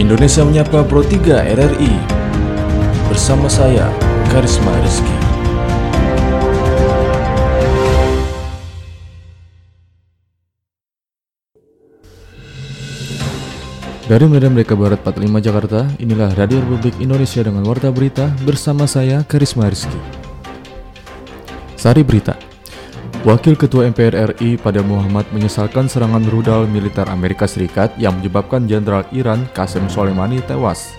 Indonesia Menyapa Pro 3 RRI Bersama saya, Karisma Rizky. Dari Medan Merdeka Barat 45 Jakarta, inilah Radio Republik Indonesia dengan Warta Berita bersama saya, Karisma Rizky. Sari Berita Wakil Ketua MPR RI pada Muhammad menyesalkan serangan rudal militer Amerika Serikat yang menyebabkan Jenderal Iran Qasem Soleimani tewas.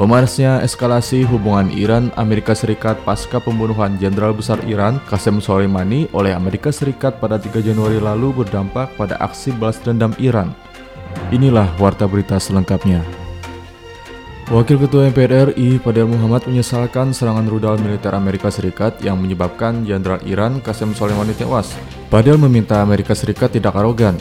Memanasnya eskalasi hubungan Iran Amerika Serikat pasca pembunuhan Jenderal Besar Iran Qasem Soleimani oleh Amerika Serikat pada 3 Januari lalu berdampak pada aksi balas dendam Iran. Inilah warta berita selengkapnya. Wakil Ketua MPR RI Fadel Muhammad menyesalkan serangan rudal militer Amerika Serikat yang menyebabkan Jenderal Iran Qasem Soleimani tewas. Fadel meminta Amerika Serikat tidak arogan.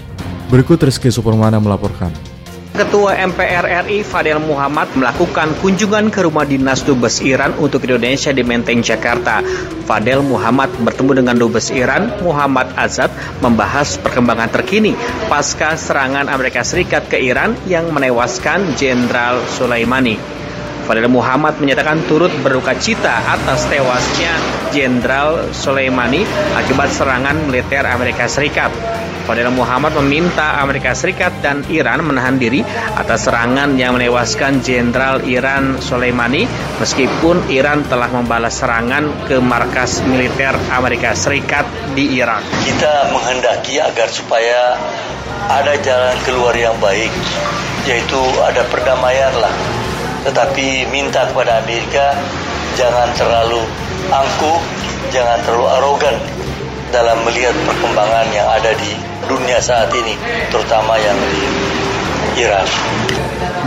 Berikut Rizky Supermana melaporkan. Ketua MPR RI Fadel Muhammad melakukan kunjungan ke rumah dinas Dubes Iran untuk Indonesia di Menteng, Jakarta. Fadel Muhammad bertemu dengan Dubes Iran Muhammad Azad membahas perkembangan terkini pasca serangan Amerika Serikat ke Iran yang menewaskan Jenderal Sulaimani. Fadel Muhammad menyatakan turut berduka cita atas tewasnya Jenderal Soleimani akibat serangan militer Amerika Serikat. Fadil Muhammad meminta Amerika Serikat dan Iran menahan diri atas serangan yang menewaskan Jenderal Iran Soleimani meskipun Iran telah membalas serangan ke markas militer Amerika Serikat di Irak. Kita menghendaki agar supaya ada jalan keluar yang baik, yaitu ada perdamaian lah. Tetapi minta kepada Amerika jangan terlalu angkuh, jangan terlalu arogan dalam melihat perkembangan yang ada di dunia saat ini, terutama yang di Iran.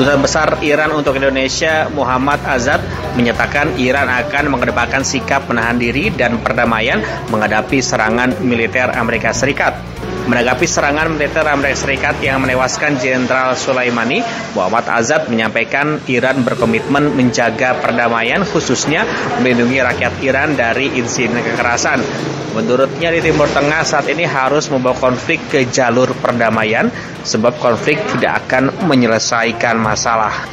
Duta Besar Iran untuk Indonesia Muhammad Azad menyatakan Iran akan mengedepankan sikap menahan diri dan perdamaian menghadapi serangan militer Amerika Serikat. Menanggapi serangan militer Amerika Serikat yang menewaskan Jenderal Sulaimani, Muhammad Azad menyampaikan Iran berkomitmen menjaga perdamaian khususnya melindungi rakyat Iran dari insiden kekerasan. Menurutnya di Timur Tengah saat ini harus membawa konflik ke jalur perdamaian sebab konflik tidak akan menyelesaikan masalah.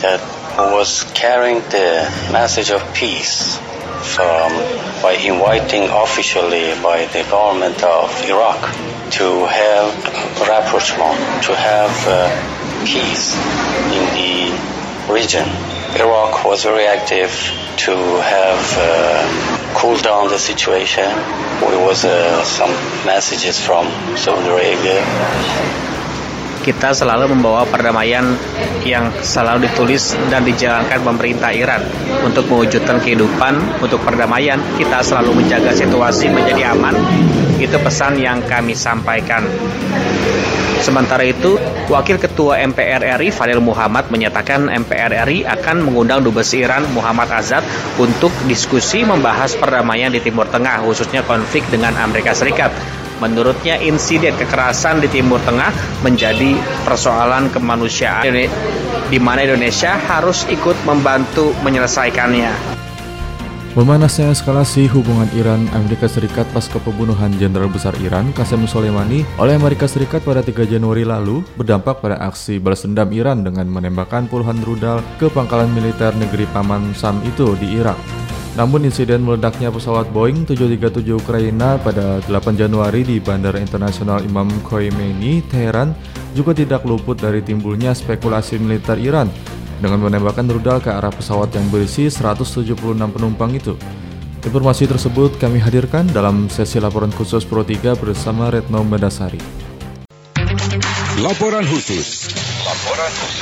That was carrying the message of peace from by inviting officially by the government of Iraq to have rapprochement, to have uh, peace in the region. Iraq was very active to have uh, cooled down the situation. There was uh, some messages from Saudi Arabia kita selalu membawa perdamaian yang selalu ditulis dan dijalankan pemerintah Iran. Untuk mewujudkan kehidupan untuk perdamaian kita selalu menjaga situasi menjadi aman. Itu pesan yang kami sampaikan. Sementara itu, Wakil Ketua MPR RI Fadil Muhammad menyatakan MPR RI akan mengundang Dubes Iran Muhammad Azad untuk diskusi membahas perdamaian di Timur Tengah, khususnya konflik dengan Amerika Serikat. Menurutnya insiden kekerasan di Timur Tengah menjadi persoalan kemanusiaan di mana Indonesia harus ikut membantu menyelesaikannya. Memanasnya eskalasi hubungan Iran Amerika Serikat pasca pembunuhan Jenderal Besar Iran Qasem Soleimani oleh Amerika Serikat pada 3 Januari lalu berdampak pada aksi balas dendam Iran dengan menembakkan puluhan rudal ke pangkalan militer negeri Paman Sam itu di Irak. Namun insiden meledaknya pesawat Boeing 737 Ukraina pada 8 Januari di Bandara Internasional Imam Khomeini, Teheran juga tidak luput dari timbulnya spekulasi militer Iran dengan menembakkan rudal ke arah pesawat yang berisi 176 penumpang itu. Informasi tersebut kami hadirkan dalam sesi laporan khusus Pro 3 bersama Retno Medasari. Laporan khusus. Laporan khusus.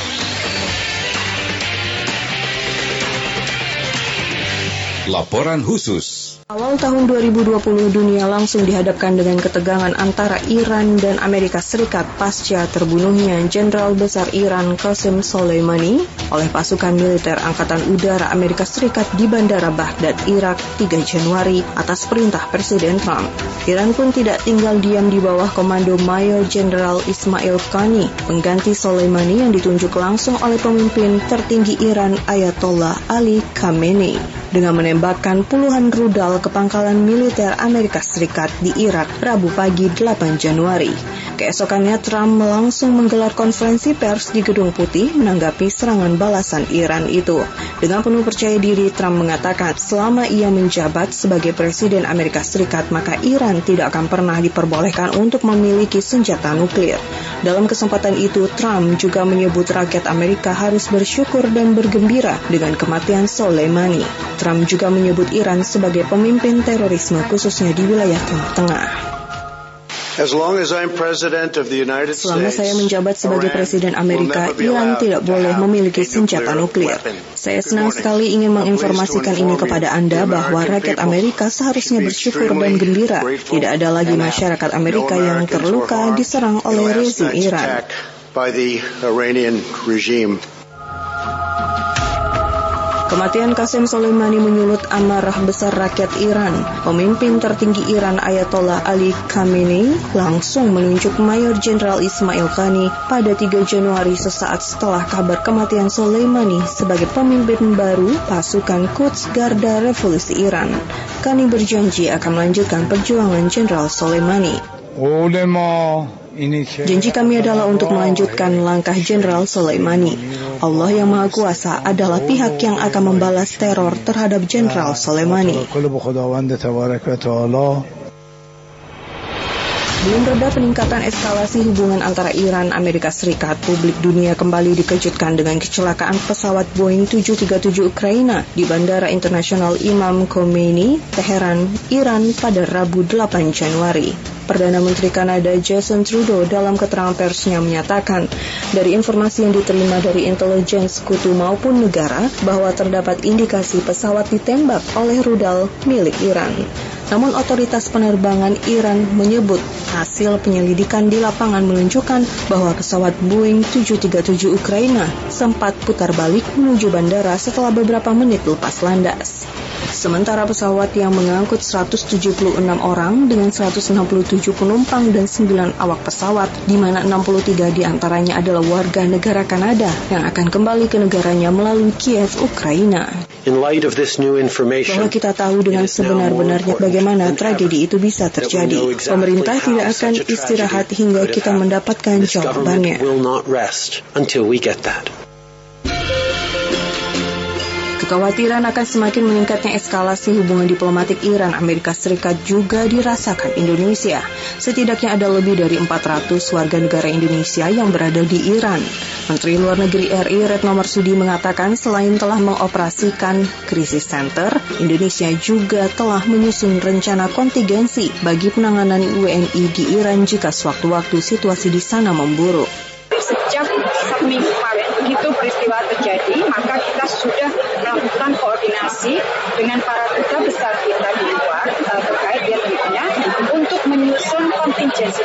Laporan khusus. Awal tahun 2020 dunia langsung dihadapkan dengan ketegangan antara Iran dan Amerika Serikat pasca terbunuhnya Jenderal Besar Iran Qasem Soleimani oleh pasukan militer Angkatan Udara Amerika Serikat di Bandara Baghdad, Irak 3 Januari atas perintah Presiden Trump. Iran pun tidak tinggal diam di bawah komando Mayor Jenderal Ismail Qani, pengganti Soleimani yang ditunjuk langsung oleh pemimpin tertinggi Iran Ayatollah Ali Khamenei. Dengan menembakkan puluhan rudal ke pangkalan militer Amerika Serikat di Irak Rabu pagi 8 Januari. Keesokannya Trump langsung menggelar konferensi pers di Gedung Putih menanggapi serangan balasan Iran itu. Dengan penuh percaya diri, Trump mengatakan selama ia menjabat sebagai Presiden Amerika Serikat, maka Iran tidak akan pernah diperbolehkan untuk memiliki senjata nuklir. Dalam kesempatan itu, Trump juga menyebut rakyat Amerika harus bersyukur dan bergembira dengan kematian Soleimani. Trump juga menyebut Iran sebagai pemimpin terorisme khususnya di wilayah Timur Tengah. Selama saya menjabat sebagai Presiden Amerika, Iran tidak boleh memiliki senjata nuklir. Saya senang sekali ingin menginformasikan ini kepada Anda bahwa rakyat Amerika seharusnya bersyukur dan gembira. Tidak ada lagi masyarakat Amerika yang terluka diserang oleh rezim Iran. Kematian Qasem Soleimani menyulut amarah besar rakyat Iran. Pemimpin tertinggi Iran Ayatollah Ali Khamenei langsung menunjuk Mayor Jenderal Ismail Khani pada 3 Januari sesaat setelah kabar kematian Soleimani sebagai pemimpin baru pasukan Quds Garda Revolusi Iran. Khani berjanji akan melanjutkan perjuangan Jenderal Soleimani. Janji kami adalah untuk melanjutkan langkah Jenderal Soleimani. Allah yang Maha Kuasa adalah pihak yang akan membalas teror terhadap Jenderal Soleimani. Belum reda peningkatan eskalasi hubungan antara Iran Amerika Serikat, publik dunia kembali dikejutkan dengan kecelakaan pesawat Boeing 737 Ukraina di Bandara Internasional Imam Khomeini, Teheran, Iran pada Rabu 8 Januari. Perdana Menteri Kanada Jason Trudeau dalam keterangan persnya menyatakan dari informasi yang diterima dari intelijen sekutu maupun negara bahwa terdapat indikasi pesawat ditembak oleh rudal milik Iran. Namun otoritas penerbangan Iran menyebut hasil penyelidikan di lapangan menunjukkan bahwa pesawat Boeing 737 Ukraina sempat putar balik menuju bandara setelah beberapa menit lepas landas. Sementara pesawat yang mengangkut 176 orang dengan 167 penumpang dan 9 awak pesawat, di mana 63 di antaranya adalah warga negara Kanada yang akan kembali ke negaranya melalui Kiev, Ukraina. Bahwa kita tahu dengan sebenar-benarnya bagaimana tragedi itu bisa terjadi, pemerintah tidak akan istirahat hingga kita mendapatkan jawabannya. Kekhawatiran akan semakin meningkatnya eskalasi hubungan diplomatik Iran Amerika Serikat juga dirasakan Indonesia. Setidaknya ada lebih dari 400 warga negara Indonesia yang berada di Iran. Menteri Luar Negeri RI Retno Marsudi mengatakan selain telah mengoperasikan krisis center, Indonesia juga telah menyusun rencana kontingensi bagi penanganan WNI di Iran jika sewaktu-waktu situasi di sana memburuk. Sejak minggu kemarin begitu peristiwa terjadi, maka kita sudah dengan para duta besar kita di luar uh, terkait tentunya untuk menyusun kontingensi.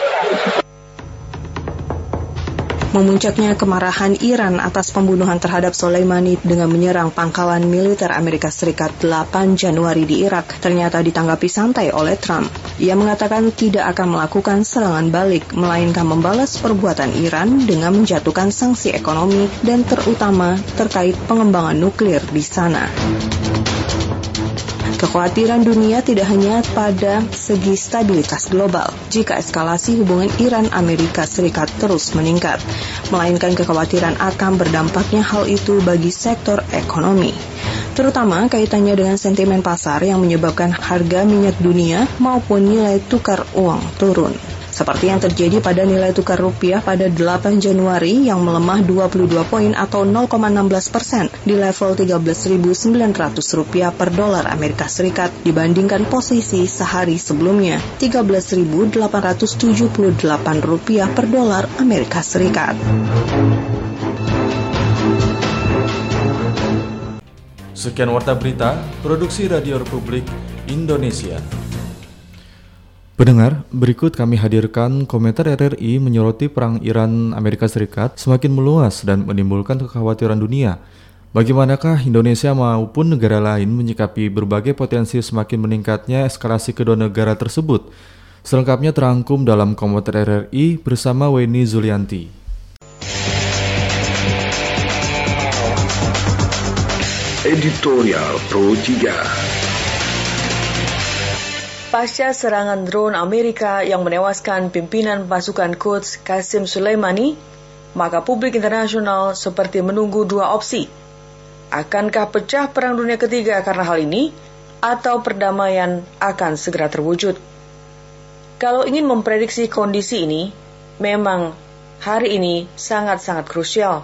Memuncaknya kemarahan Iran atas pembunuhan terhadap Soleimani dengan menyerang pangkalan militer Amerika Serikat 8 Januari di Irak ternyata ditanggapi santai oleh Trump. Ia mengatakan tidak akan melakukan serangan balik, melainkan membalas perbuatan Iran dengan menjatuhkan sanksi ekonomi dan terutama terkait pengembangan nuklir di sana. Kekhawatiran dunia tidak hanya pada segi stabilitas global jika eskalasi hubungan Iran-Amerika Serikat terus meningkat, melainkan kekhawatiran akan berdampaknya hal itu bagi sektor ekonomi. Terutama kaitannya dengan sentimen pasar yang menyebabkan harga minyak dunia maupun nilai tukar uang turun seperti yang terjadi pada nilai tukar rupiah pada 8 Januari yang melemah 22 poin atau 0,16 persen di level 13.900 rupiah per dolar Amerika Serikat dibandingkan posisi sehari sebelumnya 13.878 rupiah per dolar Amerika Serikat. Sekian warta berita, produksi Radio Republik Indonesia. Pendengar, berikut kami hadirkan komentar RRI menyoroti perang Iran Amerika Serikat semakin meluas dan menimbulkan kekhawatiran dunia. Bagaimanakah Indonesia maupun negara lain menyikapi berbagai potensi semakin meningkatnya eskalasi kedua negara tersebut? Selengkapnya terangkum dalam komentar RRI bersama Weni Zulianti. Editorial Pro 3 Pasca serangan drone Amerika yang menewaskan pimpinan pasukan Quds Qasim Soleimani, maka publik internasional seperti menunggu dua opsi. Akankah pecah perang dunia ketiga karena hal ini, atau perdamaian akan segera terwujud? Kalau ingin memprediksi kondisi ini, memang hari ini sangat-sangat krusial.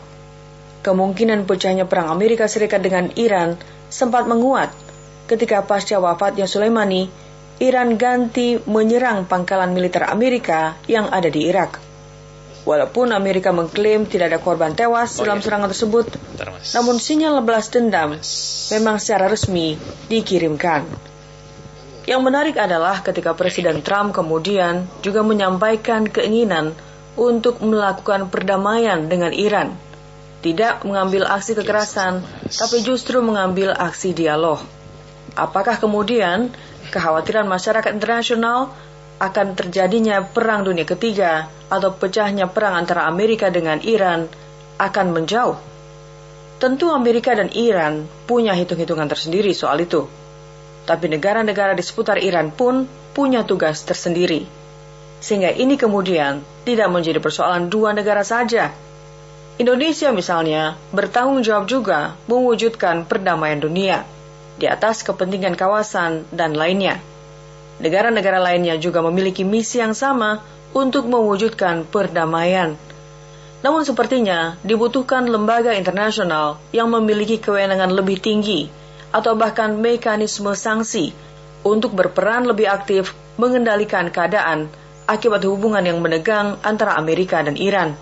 Kemungkinan pecahnya perang Amerika Serikat dengan Iran sempat menguat ketika pasca wafatnya Soleimani, Iran ganti menyerang pangkalan militer Amerika yang ada di Irak. Walaupun Amerika mengklaim tidak ada korban tewas oh, dalam iya. serangan tersebut, namun sinyal lebelas dendam memang secara resmi dikirimkan. Yang menarik adalah ketika Presiden Trump kemudian juga menyampaikan keinginan untuk melakukan perdamaian dengan Iran. Tidak mengambil aksi kekerasan, tapi justru mengambil aksi dialog. Apakah kemudian kekhawatiran masyarakat internasional akan terjadinya perang dunia ketiga atau pecahnya perang antara Amerika dengan Iran akan menjauh? Tentu Amerika dan Iran punya hitung-hitungan tersendiri soal itu. Tapi negara-negara di seputar Iran pun punya tugas tersendiri sehingga ini kemudian tidak menjadi persoalan dua negara saja. Indonesia misalnya bertanggung jawab juga mewujudkan perdamaian dunia di atas kepentingan kawasan dan lainnya. Negara-negara lainnya juga memiliki misi yang sama untuk mewujudkan perdamaian. Namun sepertinya dibutuhkan lembaga internasional yang memiliki kewenangan lebih tinggi atau bahkan mekanisme sanksi untuk berperan lebih aktif mengendalikan keadaan akibat hubungan yang menegang antara Amerika dan Iran.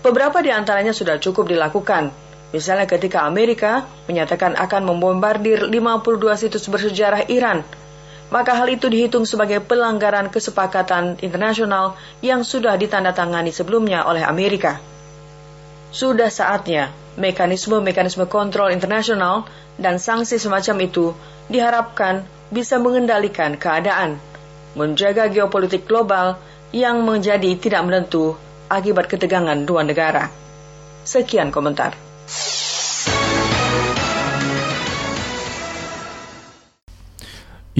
Beberapa di antaranya sudah cukup dilakukan, misalnya ketika Amerika menyatakan akan membombardir 52 situs bersejarah Iran, maka hal itu dihitung sebagai pelanggaran kesepakatan internasional yang sudah ditandatangani sebelumnya oleh Amerika. Sudah saatnya mekanisme-mekanisme kontrol internasional dan sanksi semacam itu diharapkan bisa mengendalikan keadaan menjaga geopolitik global yang menjadi tidak menentu akibat ketegangan dua negara. Sekian komentar.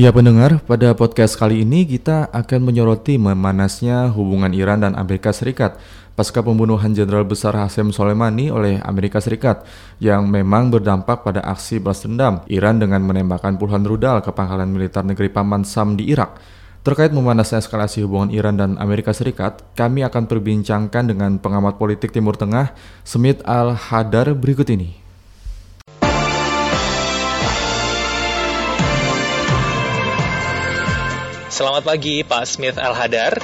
Ya pendengar, pada podcast kali ini kita akan menyoroti memanasnya hubungan Iran dan Amerika Serikat pasca pembunuhan Jenderal Besar Hasem Soleimani oleh Amerika Serikat yang memang berdampak pada aksi balas dendam Iran dengan menembakkan puluhan rudal ke pangkalan militer negeri Paman Sam di Irak. Terkait memanasnya eskalasi hubungan Iran dan Amerika Serikat, kami akan perbincangkan dengan pengamat politik Timur Tengah, Smith Al-Hadar berikut ini. Selamat pagi Pak Smith Al-Hadar.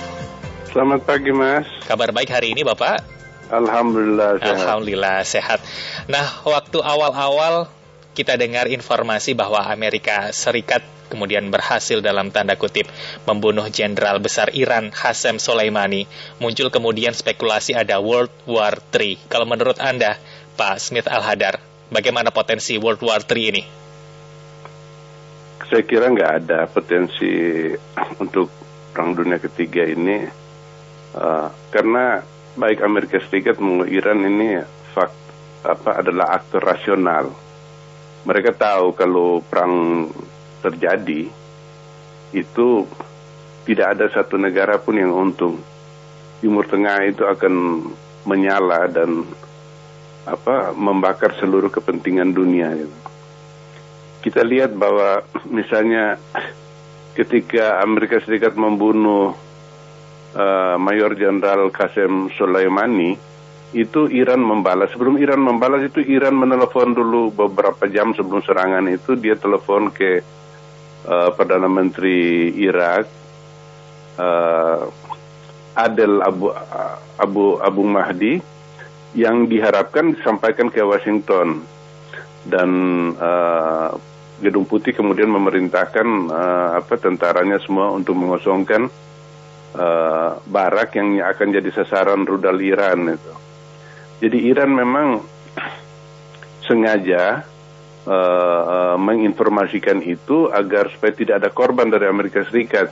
Selamat pagi Mas. Kabar baik hari ini Bapak? Alhamdulillah sehat. Alhamdulillah sehat. Nah, waktu awal-awal kita dengar informasi bahwa Amerika Serikat kemudian berhasil dalam tanda kutip membunuh jenderal besar Iran Hasem Soleimani. Muncul kemudian spekulasi ada World War III. Kalau menurut Anda, Pak Smith Al-Hadar, bagaimana potensi World War III ini? Saya kira nggak ada potensi untuk perang dunia ketiga ini uh, karena baik Amerika Serikat maupun Iran ini fakt apa adalah aktor rasional mereka tahu kalau perang terjadi itu tidak ada satu negara pun yang untung. Timur Tengah itu akan menyala dan apa membakar seluruh kepentingan dunia. Kita lihat bahwa misalnya ketika Amerika Serikat membunuh uh, Mayor Jenderal Qasem Soleimani, itu Iran membalas. Sebelum Iran membalas itu Iran menelepon dulu beberapa jam sebelum serangan itu dia telepon ke uh, Perdana Menteri Irak uh, Adel Abu Abu Abu Mahdi yang diharapkan disampaikan ke Washington dan uh, Gedung Putih kemudian memerintahkan uh, apa tentaranya semua untuk mengosongkan uh, barak yang akan jadi sasaran rudal Iran itu. Jadi Iran memang sengaja uh, uh, menginformasikan itu agar supaya tidak ada korban dari Amerika Serikat.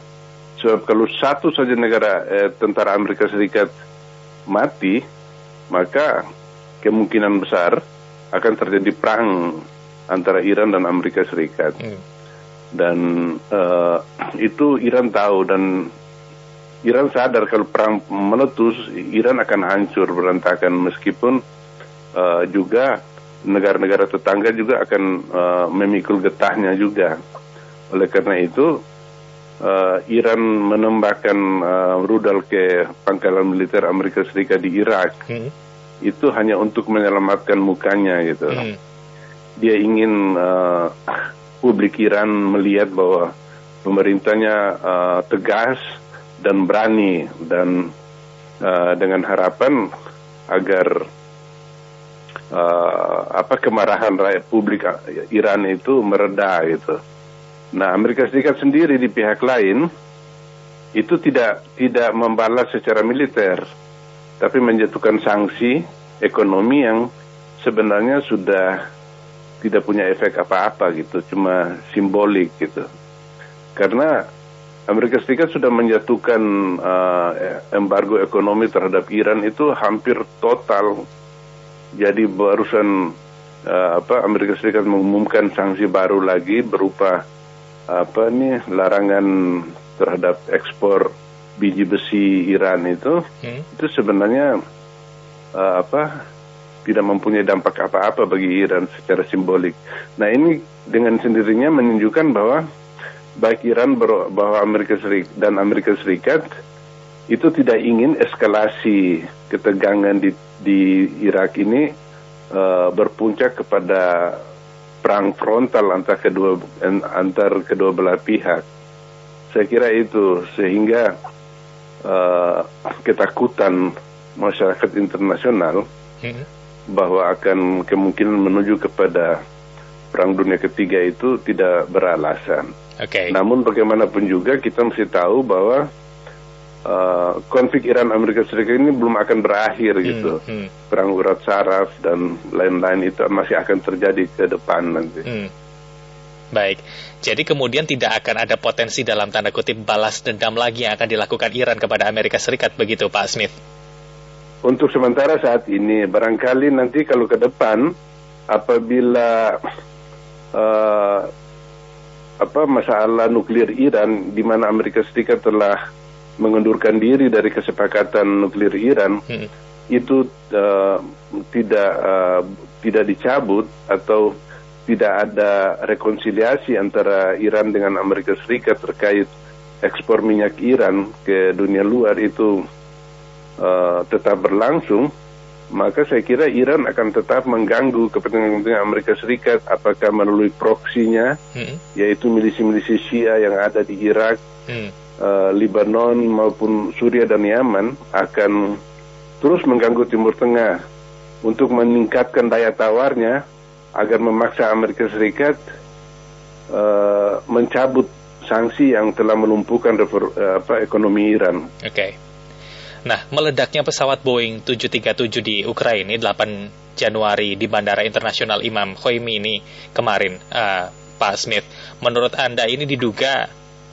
Sebab kalau satu saja negara eh, tentara Amerika Serikat mati, maka kemungkinan besar akan terjadi perang antara Iran dan Amerika Serikat. Hmm. Dan uh, itu Iran tahu dan Iran sadar kalau perang meletus, Iran akan hancur berantakan meskipun uh, juga negara-negara tetangga juga akan uh, memikul getahnya juga. Oleh karena itu, uh, Iran menembakkan uh, rudal ke pangkalan militer Amerika Serikat di Irak Hmm. itu hanya untuk menyelamatkan mukanya gitu. Hmm. Dia ingin uh, publik Iran melihat bahwa pemerintahnya uh, tegas dan berani dan uh, dengan harapan agar uh, apa kemarahan rakyat publik Iran itu mereda gitu. Nah, Amerika Serikat sendiri di pihak lain itu tidak tidak membalas secara militer, tapi menjatuhkan sanksi ekonomi yang sebenarnya sudah tidak punya efek apa-apa gitu, cuma simbolik gitu. Karena Amerika Serikat sudah menjatuhkan uh, embargo ekonomi terhadap Iran itu hampir total. Jadi barusan uh, apa Amerika Serikat mengumumkan sanksi baru lagi berupa apa nih larangan terhadap ekspor biji besi Iran itu Hmm. itu sebenarnya uh, apa tidak mempunyai dampak apa-apa bagi Iran secara simbolik. Nah ini dengan sendirinya menunjukkan bahwa baik Iran bahwa Amerika Serikat dan Amerika Serikat itu tidak ingin eskalasi ketegangan di di Irak ini uh, berpuncak kepada perang frontal antar kedua antar kedua belah pihak. Saya kira itu sehingga uh, ketakutan masyarakat internasional Hmm. bahwa akan kemungkinan menuju kepada perang dunia ketiga itu tidak beralasan. Oke. Namun bagaimanapun juga kita mesti tahu bahwa uh, konflik Iran Amerika Serikat ini belum akan berakhir gitu. Hmm. Perang urat saraf dan lain-lain itu masih akan terjadi ke depan nanti. Hmm. Baik, jadi kemudian tidak akan ada potensi dalam tanda kutip balas dendam lagi yang akan dilakukan Iran kepada Amerika Serikat begitu Pak Smith? Untuk sementara saat ini, barangkali nanti kalau ke depan, apabila uh, apa masalah nuklir Iran, di mana Amerika Serikat telah mengundurkan diri dari kesepakatan nuklir Iran, Hmm. itu uh, tidak uh, tidak dicabut atau tidak ada rekonsiliasi antara Iran dengan Amerika Serikat terkait ekspor minyak Iran ke dunia luar itu uh, tetap berlangsung, maka saya kira Iran akan tetap mengganggu kepentingan Amerika Serikat apakah melalui proksinya, Hmm. yaitu milisi-milisi Syiah yang ada di Irak, Hmm. uh, Lebanon maupun Suriah dan Yaman akan terus mengganggu Timur Tengah untuk meningkatkan daya tawarnya agar memaksa Amerika Serikat uh, mencabut sanksi yang telah melumpuhkan uh, apa, ekonomi Iran. Oke. Nah, meledaknya pesawat Boeing 737 di Ukraina ini 8 Januari di Bandara Internasional Imam Khomeini ini kemarin, eh, Pak Smith. Menurut Anda ini diduga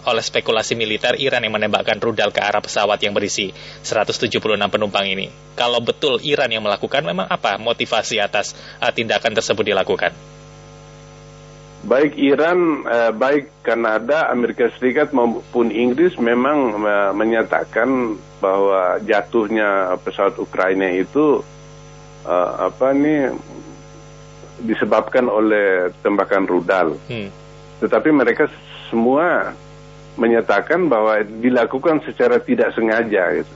oleh spekulasi militer Iran yang menembakkan rudal ke arah pesawat yang berisi 176 penumpang ini. Kalau betul Iran yang melakukan, memang apa motivasi atas eh, tindakan tersebut dilakukan? Baik Iran, eh, baik Kanada, Amerika Serikat maupun Inggris memang eh, menyatakan bahwa jatuhnya pesawat Ukraina itu eh, apa nih disebabkan oleh tembakan rudal. Hmm. Tetapi mereka semua menyatakan bahwa dilakukan secara tidak sengaja. Gitu.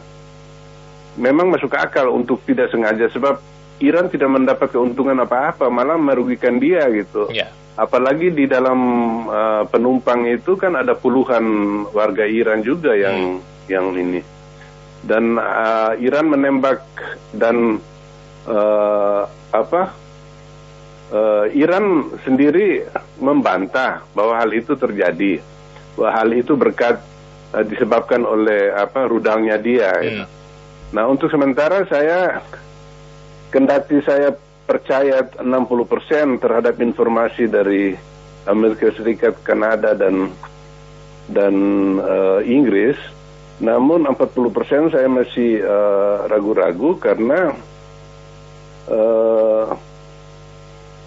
Memang masuk akal untuk tidak sengaja sebab Iran tidak mendapat keuntungan apa-apa, malah merugikan dia gitu. Ya. Apalagi di dalam uh, penumpang itu kan ada puluhan warga Iran juga yang yang ini. Dan uh, Iran menembak dan uh, apa? Uh, Iran sendiri membantah bahwa hal itu terjadi. Bahwa hal itu berkat uh, disebabkan oleh apa rudalnya dia. gitu. Nah, untuk sementara saya kendati saya percaya 60% terhadap informasi dari Amerika Serikat, Kanada dan dan eh, Inggris, namun 40% saya masih eh, ragu-ragu karena eh,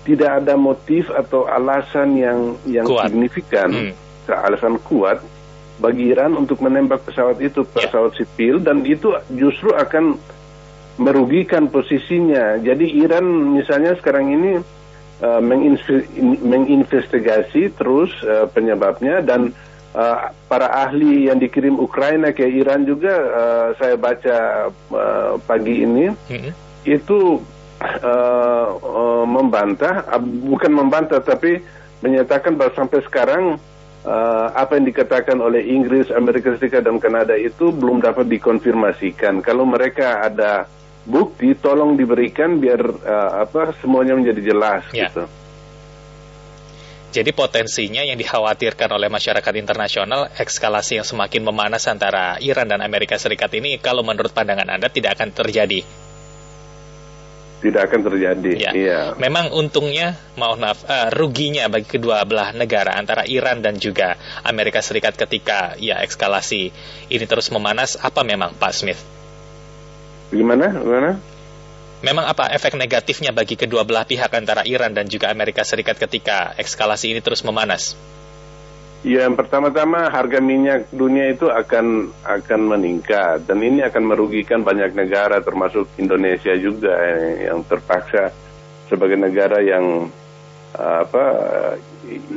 tidak ada motif atau alasan yang yang Kuat. signifikan, Hmm. alasan kuat bagi Iran untuk menembak pesawat itu, pesawat sipil dan itu justru akan merugikan posisinya. Jadi Iran misalnya sekarang ini uh, menginve- in- menginvestigasi terus uh, penyebabnya dan uh, para ahli yang dikirim Ukraina ke Iran juga uh, saya baca uh, pagi ini Mm-mm. itu uh, uh, membantah, uh, bukan membantah tapi menyatakan bahwa sampai sekarang uh, apa yang dikatakan oleh Inggris, Amerika Serikat dan Kanada itu belum dapat dikonfirmasikan. Kalau mereka ada bukti, tolong diberikan biar uh, apa semuanya menjadi jelas Ya. gitu. Jadi potensinya yang dikhawatirkan oleh masyarakat internasional eskalasi yang semakin memanas antara Iran dan Amerika Serikat ini kalau menurut pandangan Anda tidak akan terjadi. Tidak akan terjadi. Ya. Iya. Memang untungnya, mohon maaf, eh, ruginya bagi kedua belah negara antara Iran dan juga Amerika Serikat ketika ya eskalasi ini terus memanas, apa memang Pak Smith? Gimana? Gimana? Memang apa efek negatifnya bagi kedua belah pihak antara Iran dan juga Amerika Serikat ketika eskalasi ini terus memanas? Ya, yang pertama-tama harga minyak dunia itu akan akan meningkat dan ini akan merugikan banyak negara termasuk Indonesia juga eh, yang terpaksa sebagai negara yang eh, apa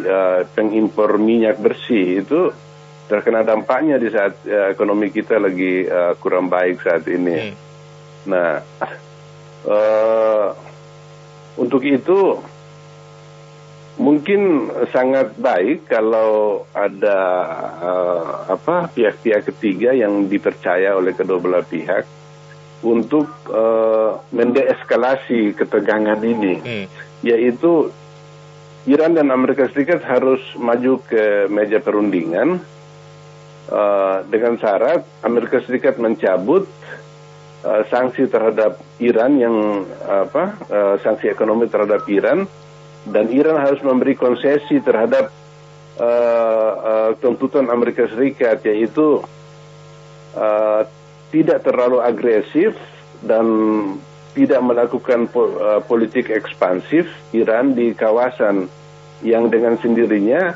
eh, pengimpor minyak bersih itu terkena dampaknya di saat eh, ekonomi kita lagi eh, kurang baik saat ini. Nah, eh, untuk itu mungkin sangat baik kalau ada eh, apa pihak-pihak ketiga yang dipercaya oleh kedua belah pihak untuk eh, mendeeskalasi ketegangan ini, Hmm. yaitu Iran dan Amerika Serikat harus maju ke meja perundingan eh, dengan syarat Amerika Serikat mencabut eh, sanksi terhadap Iran yang apa eh, sanksi ekonomi terhadap Iran. Dan Iran harus memberi konsesi terhadap eh, eh, tuntutan Amerika Serikat yaitu eh, tidak terlalu agresif dan tidak melakukan po- eh, politik ekspansif. Iran di kawasan yang dengan sendirinya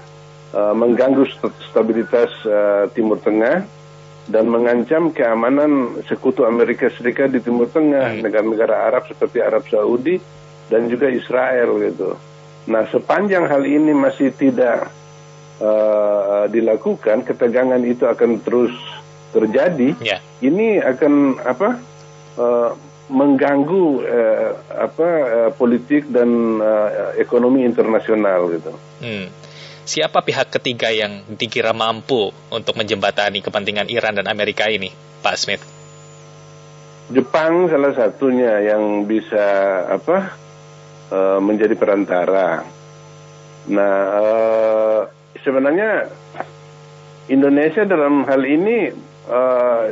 eh, mengganggu st- stabilitas eh, Timur Tengah dan mengancam keamanan sekutu Amerika Serikat di Timur Tengah, negara-negara Arab seperti Arab Saudi dan juga Israel gitu. Nah, sepanjang hal ini masih tidak eh, dilakukan, ketegangan itu akan terus terjadi. Ya. Ini akan apa? eh, mengganggu eh, apa eh, politik dan eh, ekonomi internasional gitu. Hmm. Siapa pihak ketiga yang dikira mampu untuk menjembatani kepentingan Iran dan Amerika ini, Pak Smith? Jepang salah satunya yang bisa apa eh, menjadi perantara. Nah eh, sebenarnya Indonesia dalam hal ini eh,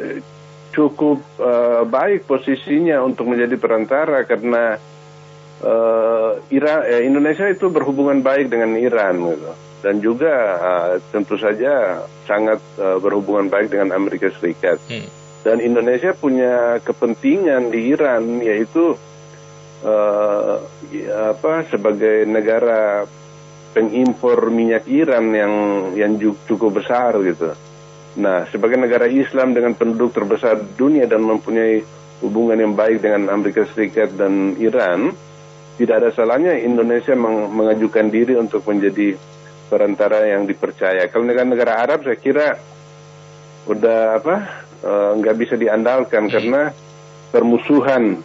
cukup eh, baik posisinya untuk menjadi perantara karena eh, Iran, eh, Indonesia itu berhubungan baik dengan Iran gitu. Dan juga eh, tentu saja sangat eh, berhubungan baik dengan Amerika Serikat. Dan Indonesia punya kepentingan di Iran yaitu ya, apa sebagai negara pengimpor minyak Iran yang yang cukup besar gitu. Nah, sebagai negara Islam dengan penduduk terbesar dunia dan mempunyai hubungan yang baik dengan Amerika Serikat dan Iran, tidak ada salahnya Indonesia meng- mengajukan diri untuk menjadi perantara yang dipercaya. Kalau negara-negara Arab saya kira udah apa eh, nggak bisa diandalkan karena permusuhan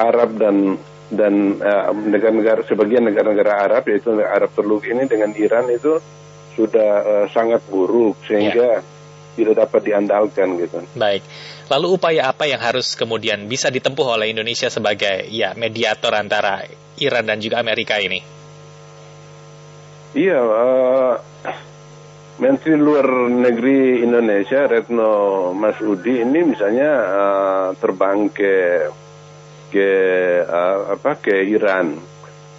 Arab dan dan eh, negara-negara sebagian negara-negara Arab yaitu Arab Teluk ini dengan Iran itu sudah eh, sangat buruk sehingga tidak dapat diandalkan gitu. Baik. Lalu upaya apa yang harus kemudian bisa ditempuh oleh Indonesia sebagai ya mediator antara Iran dan juga Amerika ini? Iya, eh, Menteri Luar Negeri Indonesia Retno Masudi ini misalnya eh, terbang ke ke eh, apa ke Iran.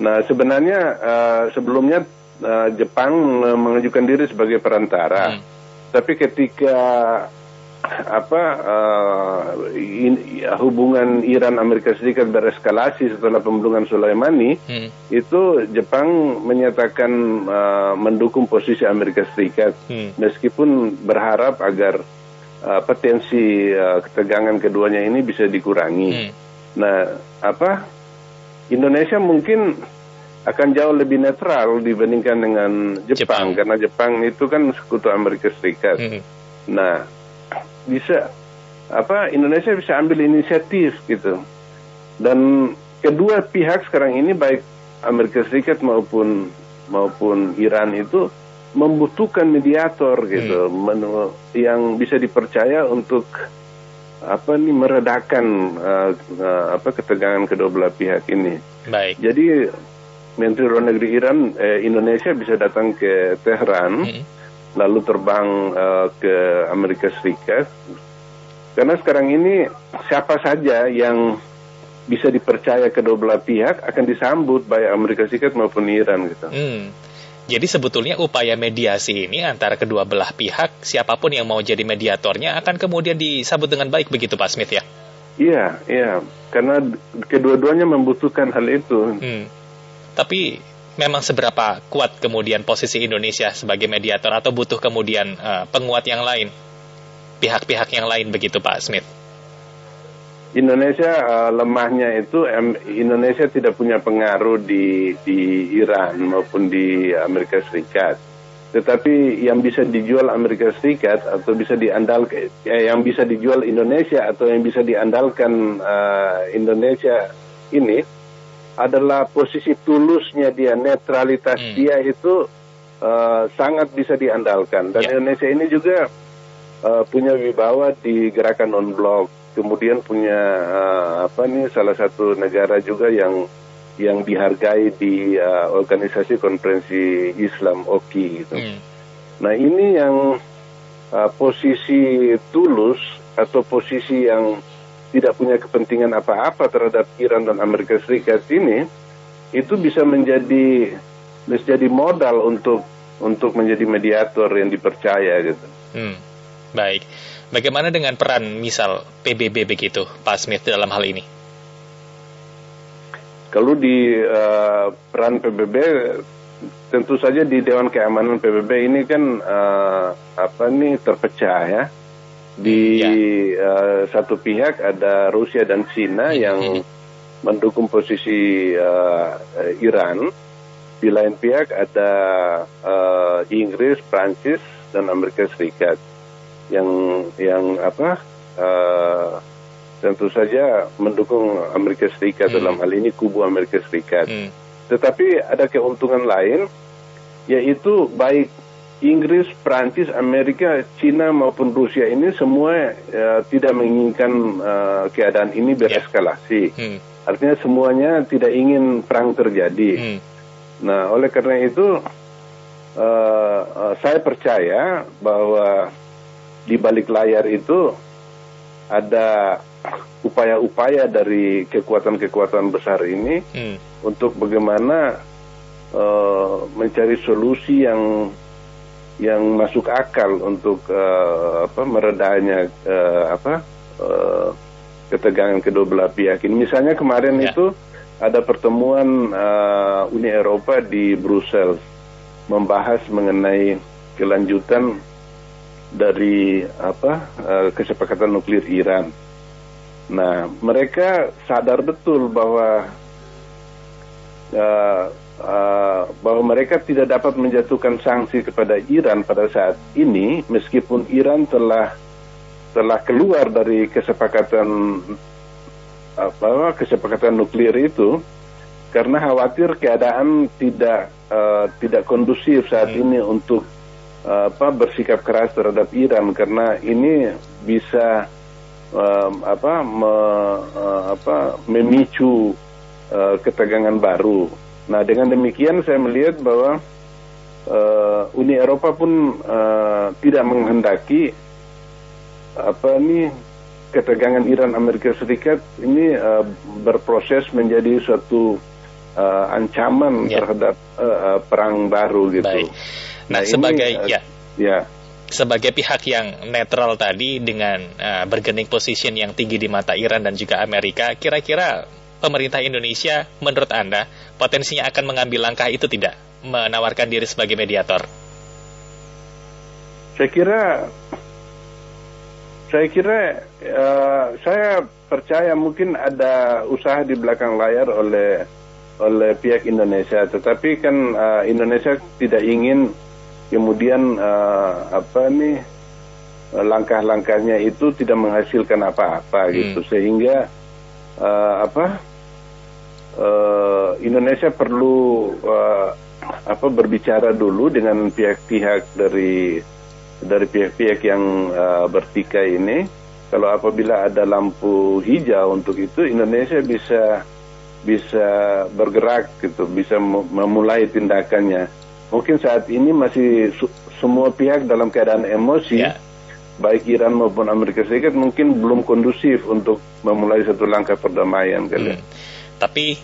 Nah sebenarnya eh, sebelumnya eh, Jepang mengajukan diri sebagai perantara, tapi ketika apa uh, in, hubungan Iran Amerika Serikat bereskalasi setelah pembunuhan Soleimani hmm. itu Jepang menyatakan uh, mendukung posisi Amerika Serikat hmm. meskipun berharap agar uh, potensi uh, ketegangan keduanya ini bisa dikurangi. Hmm. Nah, apa Indonesia mungkin akan jauh lebih netral dibandingkan dengan Jepang, Jepang. karena Jepang itu kan sekutu Amerika Serikat. Hmm. Nah, bisa apa Indonesia bisa ambil inisiatif gitu. Dan kedua pihak sekarang ini baik Amerika Serikat maupun maupun Iran itu membutuhkan mediator gitu, hmm. yang bisa dipercaya untuk apa nih meredakan uh, uh, apa ketegangan kedua belah pihak ini. Baik. Jadi Menteri Luar Negeri Iran eh, Indonesia bisa datang ke Teheran, hmm. Lalu terbang uh, ke Amerika Serikat. Karena sekarang ini siapa saja yang bisa dipercaya kedua belah pihak akan disambut baik Amerika Serikat maupun Iran gitu. Hmm. Jadi sebetulnya upaya mediasi ini antara kedua belah pihak, siapa pun yang mau jadi mediatornya akan kemudian disambut dengan baik begitu Pak Smith ya? Iya, iya. Karena kedua-duanya membutuhkan hal itu. Hmm. Tapi memang seberapa kuat kemudian posisi Indonesia sebagai mediator atau butuh kemudian uh, penguat yang lain, pihak-pihak yang lain begitu Pak Smith? Indonesia uh, lemahnya itu um, Indonesia tidak punya pengaruh di di Iran maupun di Amerika Serikat. Tetapi yang bisa dijual Amerika Serikat atau bisa diandalkan eh, yang bisa dijual Indonesia atau yang bisa diandalkan uh, Indonesia ini adalah posisi tulusnya dia, netralitas hmm. dia itu uh, sangat bisa diandalkan. Dan yeah. Indonesia ini juga uh, punya wibawa di gerakan non-blok. Kemudian punya uh, apa nih salah satu negara juga yang yang dihargai di uh, organisasi konferensi Islam OKI gitu. Hmm. Nah ini yang uh, posisi tulus atau posisi yang tidak punya kepentingan apa-apa terhadap Iran dan Amerika Serikat ini itu bisa menjadi menjadi modal untuk untuk menjadi mediator yang dipercaya gitu. Hmm. Baik. Bagaimana dengan peran misal PBB begitu, Pak Smith dalam hal ini? Kalau di uh, peran PBB tentu saja di Dewan Keamanan PBB ini kan uh, apa nih terpecah ya di ya. uh, satu pihak ada Rusia dan Cina hmm. yang mendukung posisi uh, Iran. Di lain pihak ada uh, Inggris, Prancis, dan Amerika Serikat yang yang apa uh, tentu saja mendukung Amerika Serikat hmm. dalam hal ini kubu Amerika Serikat. Hmm. Tetapi ada keuntungan lain yaitu baik Inggris, Prancis, Amerika, Cina maupun Rusia ini semua uh, tidak menginginkan uh, keadaan ini bereskalasi. Yeah. Hmm. Artinya semuanya tidak ingin perang terjadi. Hmm. Nah, oleh karena itu uh, uh, saya percaya bahwa di balik layar itu ada upaya-upaya dari kekuatan-kekuatan besar ini hmm. untuk bagaimana uh, mencari solusi yang yang masuk akal untuk uh, apa meredanya uh, apa uh, ketegangan kedua belah pihak ini. Misalnya kemarin ya. itu ada pertemuan uh, Uni Eropa di Brussels membahas mengenai kelanjutan dari apa uh, kesepakatan nuklir Iran. Nah, mereka sadar betul bahwa uh, uh, bahwa mereka tidak dapat menjatuhkan sanksi kepada Iran pada saat ini meskipun Iran telah telah keluar dari kesepakatan apa kesepakatan nuklir itu karena khawatir keadaan tidak uh, tidak kondusif saat hmm. ini untuk uh, apa bersikap keras terhadap Iran karena ini bisa um, apa me, uh, apa memicu uh, ketegangan baru Nah dengan demikian saya melihat bahwa uh, Uni Eropa pun uh, tidak menghendaki apa ini ketegangan Iran Amerika Serikat ini uh, berproses menjadi suatu uh, ancaman ya. terhadap uh, uh, perang baru gitu. Baik. Nah, nah sebagai ini, uh, ya. Ya. sebagai pihak yang netral tadi dengan uh, bergening position yang tinggi di mata Iran dan juga Amerika, kira-kira pemerintah Indonesia menurut Anda potensinya akan mengambil langkah itu tidak? Menawarkan diri sebagai mediator? Saya kira saya kira uh, saya percaya mungkin ada usaha di belakang layar oleh oleh pihak Indonesia, tetapi kan uh, Indonesia tidak ingin kemudian uh, apa nih langkah-langkahnya itu tidak menghasilkan apa-apa hmm. gitu sehingga uh, apa uh, Indonesia perlu uh, apa berbicara dulu dengan pihak-pihak dari dari pihak-pihak yang uh, bertikai ini kalau apabila ada lampu hijau untuk itu Indonesia bisa bisa bergerak gitu bisa memulai tindakannya mungkin saat ini masih semua pihak dalam keadaan emosi, yeah. baik Iran maupun Amerika Serikat mungkin belum kondusif untuk memulai satu langkah perdamaian kali. Hmm. Tapi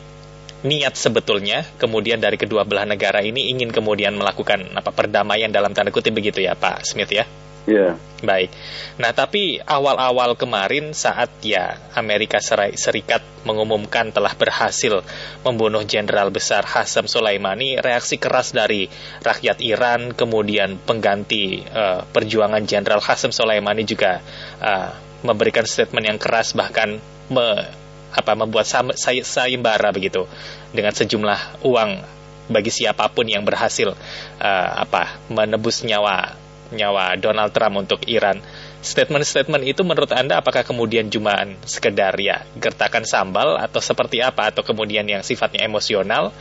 niat sebetulnya kemudian dari kedua belah negara ini ingin kemudian melakukan apa perdamaian dalam tanda kutip begitu ya Pak Smith ya? Iya. Yeah. Baik. Nah, tapi awal-awal kemarin saat ya Amerika Serikat mengumumkan telah berhasil membunuh Jenderal Besar Hasam Sulaimani, reaksi keras dari rakyat Iran, kemudian pengganti uh, perjuangan Jenderal Hasam Sulaimani juga uh, memberikan statement yang keras bahkan me, apa membuat say sayembara begitu dengan sejumlah uang bagi siapa pun yang berhasil uh, apa menebus nyawa nyawa Donald Trump untuk Iran. Statement-statement itu menurut Anda apakah kemudian cuma sekedar ya gertakan sambal atau seperti apa atau kemudian yang sifatnya emosional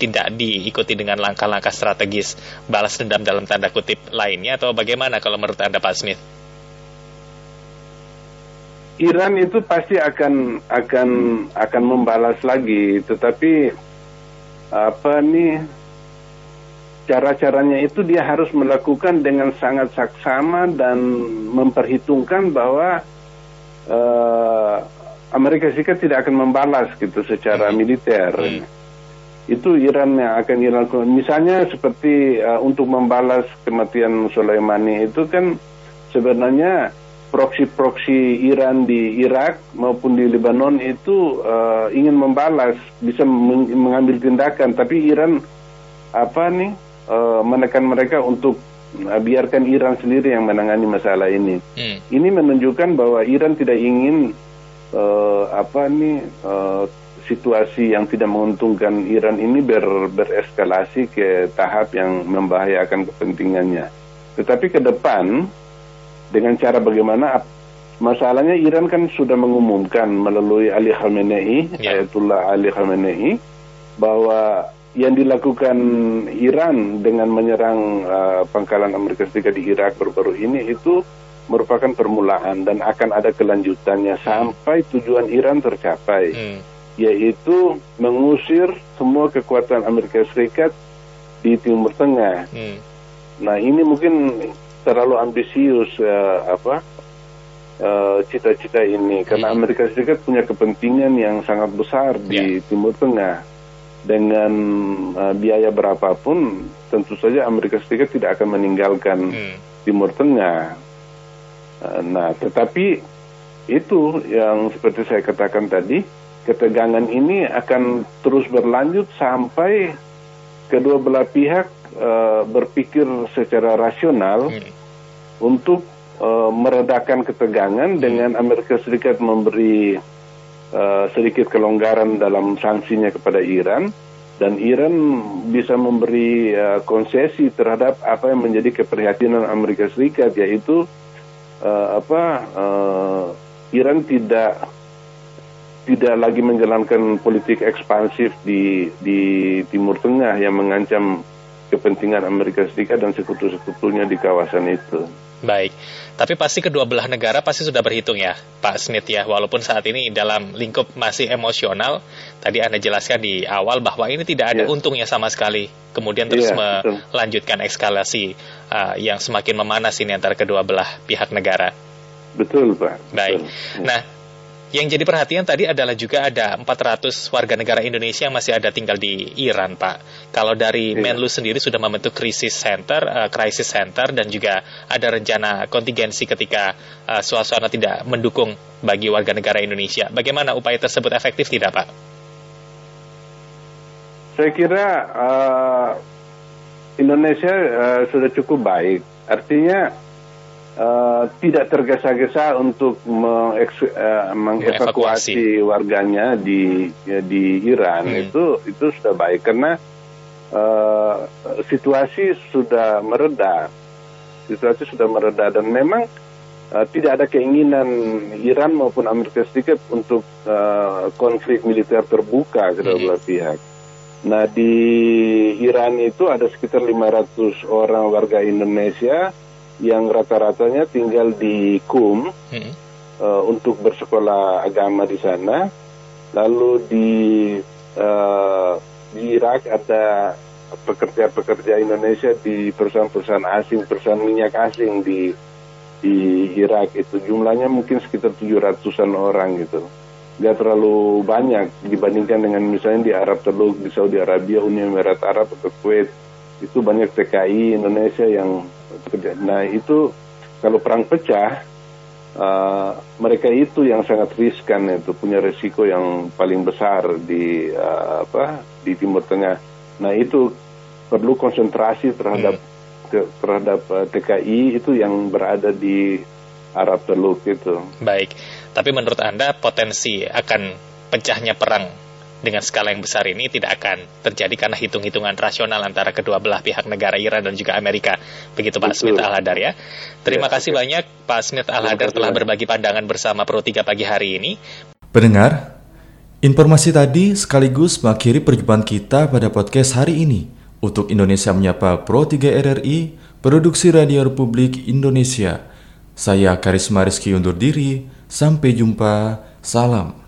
tidak diikuti dengan langkah-langkah strategis balas dendam dalam tanda kutip lainnya atau bagaimana kalau menurut Anda Pak Smith? Iran itu pasti akan akan akan membalas lagi, tetapi apa nih cara-caranya itu dia harus melakukan dengan sangat saksama dan memperhitungkan bahwa uh, Amerika Serikat tidak akan membalas gitu secara hmm. militer. Hmm. Itu Iran yang akan dilakukan. Misalnya seperti uh, untuk membalas kematian Soleimani itu kan sebenarnya proksi-proksi Iran di Irak maupun di Lebanon itu uh, ingin membalas, bisa mengambil tindakan, tapi Iran apa nih uh, menekan mereka untuk uh, biarkan Iran sendiri yang menangani masalah ini. Hmm. Ini menunjukkan bahwa Iran tidak ingin uh, apa nih uh, situasi yang tidak menguntungkan Iran ini ber, bereskalasi ke tahap yang membahayakan kepentingannya. Tetapi ke depan dengan cara bagaimana masalahnya Iran kan sudah mengumumkan melalui Ali Khamenei, yeah. Ayatullah Ali Khamenei bahwa yang dilakukan Iran dengan menyerang uh, pangkalan Amerika Serikat di Irak baru-baru ini itu merupakan permulaan dan akan ada kelanjutannya sampai tujuan Iran tercapai, hmm. yaitu mengusir semua kekuatan Amerika Serikat di Timur Tengah. Hmm. Nah ini mungkin terlalu ambisius uh, apa eh, cita-cita uh, ini karena. Amerika Serikat punya kepentingan yang sangat besar di yeah. Timur Tengah dengan uh, biaya berapapun tentu saja Amerika Serikat tidak akan meninggalkan hmm. Timur Tengah. Uh, nah, tetapi itu yang seperti saya katakan tadi, ketegangan ini akan terus berlanjut sampai kedua belah pihak uh, berpikir secara rasional hmm. Untuk uh, meredakan ketegangan hmm. dengan Amerika Serikat memberi uh, sedikit kelonggaran dalam sanksinya kepada Iran dan Iran bisa memberi uh, konsesi terhadap apa yang menjadi keprihatinan Amerika Serikat yaitu uh, apa uh, Iran tidak tidak lagi menjalankan politik ekspansif di di Timur Tengah yang mengancam kepentingan Amerika Serikat dan sekutu-sekutunya di kawasan itu. Baik, tapi pasti kedua belah negara pasti sudah berhitung ya, Pak Smith ya. Walaupun saat ini dalam lingkup masih emosional, tadi Anda jelaskan di awal bahwa ini tidak ada yeah. untungnya sama sekali. Kemudian terus yeah, iya, melanjutkan eskalasi uh, yang semakin memanas ini antara kedua belah pihak negara. Betul, Pak. Baik. Betul. Nah, Yang jadi perhatian tadi adalah juga ada 400 warga negara Indonesia yang masih ada tinggal di Iran, Pak. Kalau dari iya. Menlu sendiri sudah membentuk krisis center, uh, crisis center dan juga ada rencana kontingensi ketika uh, suasana tidak mendukung bagi warga negara Indonesia. Bagaimana upaya tersebut efektif tidak, Pak? Saya kira uh, Indonesia uh, sudah cukup baik. Artinya uh, tidak tergesa-gesa untuk uh, mengevakuasi warganya di ya, di Iran hmm. itu itu sudah baik karena uh, situasi sudah mereda, situasi sudah mereda dan memang uh, tidak ada keinginan Iran maupun Amerika Serikat untuk uh, konflik militer terbuka kedua hmm. belah pihak. Nah di Iran itu ada sekitar 500 orang warga Indonesia yang rata-ratanya tinggal di Kum hmm. uh, untuk bersekolah agama di sana. Lalu di uh, di Irak ada pekerja-pekerja Indonesia di perusahaan-perusahaan asing, perusahaan minyak asing di di Irak itu jumlahnya mungkin sekitar 700-an orang gitu. Gak terlalu banyak dibandingkan dengan misalnya di Arab Teluk, di Saudi Arabia, Uni Emirat Arab atau Kuwait. Itu banyak TKI Indonesia yang Nah itu kalau perang pecah, uh, mereka itu yang sangat riskan itu punya resiko yang paling besar di uh, apa di Timur Tengah. Nah itu perlu konsentrasi terhadap hmm. ke, terhadap uh, eh, TKI itu yang berada di Arab Teluk itu. Baik, tapi menurut anda potensi akan pecahnya perang dengan skala yang besar ini tidak akan terjadi karena hitung-hitungan rasional antara kedua belah pihak negara Iran dan juga Amerika. Begitu Pak Smith Al-Hadar ya. Terima ya, kasih okay. banyak Pak Smith Al-Hadar telah berbagi pandangan bersama Pro 3 pagi hari ini. Pendengar, informasi tadi sekaligus mengakhiri perjumpaan kita pada podcast hari ini. Untuk Indonesia Menyapa Pro 3 RRI, Produksi Radio Republik Indonesia. Saya Karisma Rizky undur diri, sampai jumpa, salam.